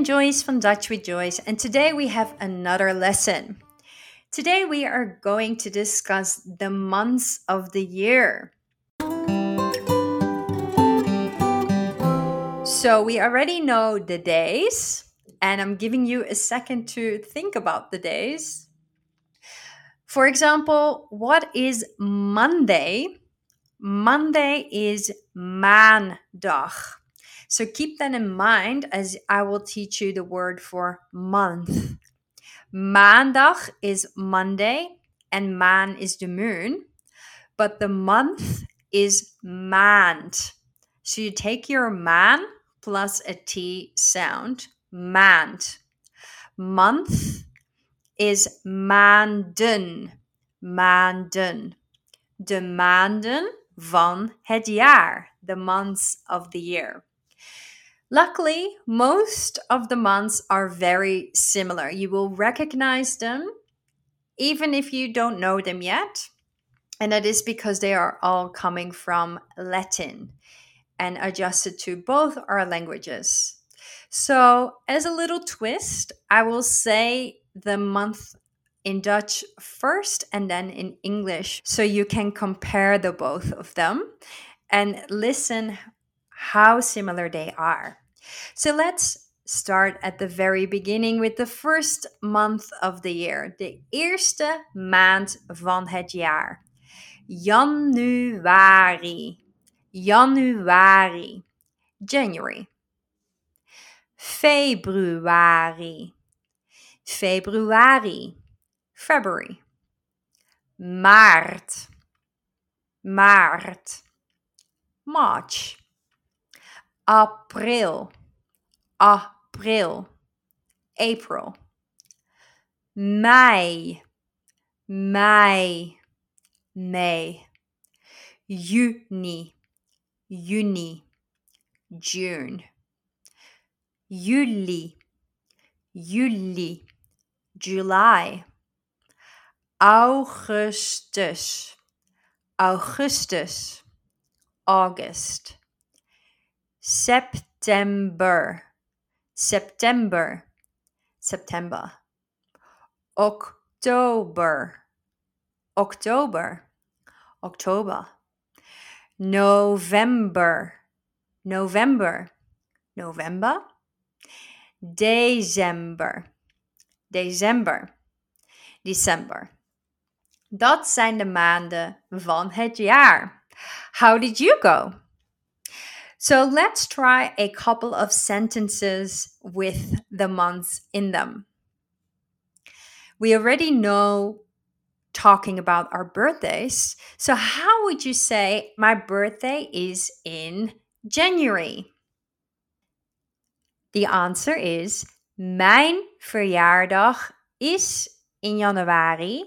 Ben Joyce from Dutch with Joyce, and today we have another lesson. Today we are going to discuss the months of the year. So we already know the days, and I'm giving you a second to think about the days. For example, what is Monday? Monday is maandag. So keep that in mind as I will teach you the word for month. Maandag is Monday and maan is the moon, but the month is maand. So you take your maan plus a T sound, maand. Month is maanden, maanden. De maanden van het jaar, the months of the year. Luckily, most of the months are very similar. You will recognize them even if you don't know them yet. And that is because they are all coming from Latin and adjusted to both our languages. So, as a little twist, I will say the month in Dutch first and then in English so you can compare the both of them and listen how similar they are. So let's start at the very beginning with the first month of the year. De eerste maand van het jaar. Januari. Januari. January. Februari. Februari. February. Maart. Maart. March. April april, April. Mei, Mei, May. Juni, juni, June. Juli, juli, July. Augustus, Augustus, August. September, September, September. October, October, October. November, November, November. December, December, December. Dat zijn de maanden van het jaar. How did you go? So let's try a couple of sentences with the months in them. We already know talking about our birthdays. So, how would you say my birthday is in January? The answer is Mijn verjaardag is in januari.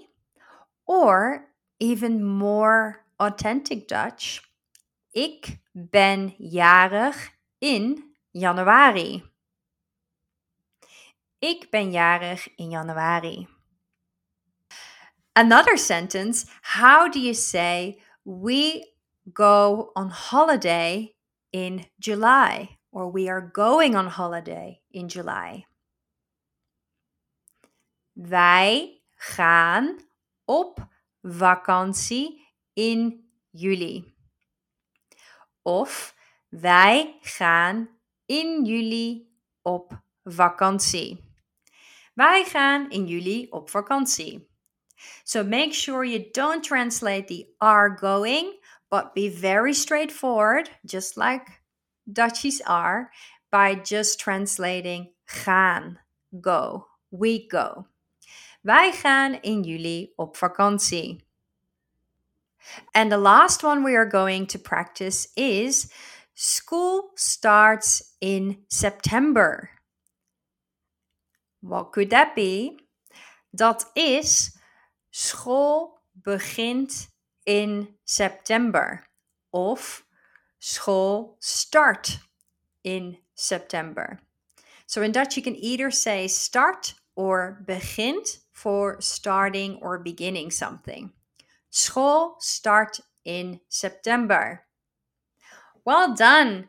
Or even more authentic Dutch, Ik ben jarig in januari. Ik ben jarig in januari. Another sentence How do you say we go on holiday in July? Or we are going on holiday in July. Wij gaan op vakantie in juli. Of wij gaan in juli op vakantie. Wij gaan in juli op vakantie. So make sure you don't translate the are going, but be very straightforward, just like Dutchies are, by just translating gaan, go, we go. Wij gaan in juli op vakantie. And the last one we are going to practice is school starts in September. What could that be? Dat is school begint in September of school start in September. So in Dutch, you can either say start or begint for starting or beginning something. School start in September. Well done.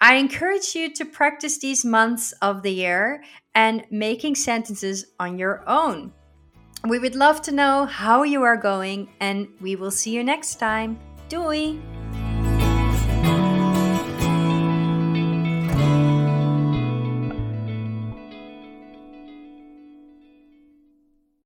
I encourage you to practice these months of the year and making sentences on your own. We would love to know how you are going, and we will see you next time. Doei!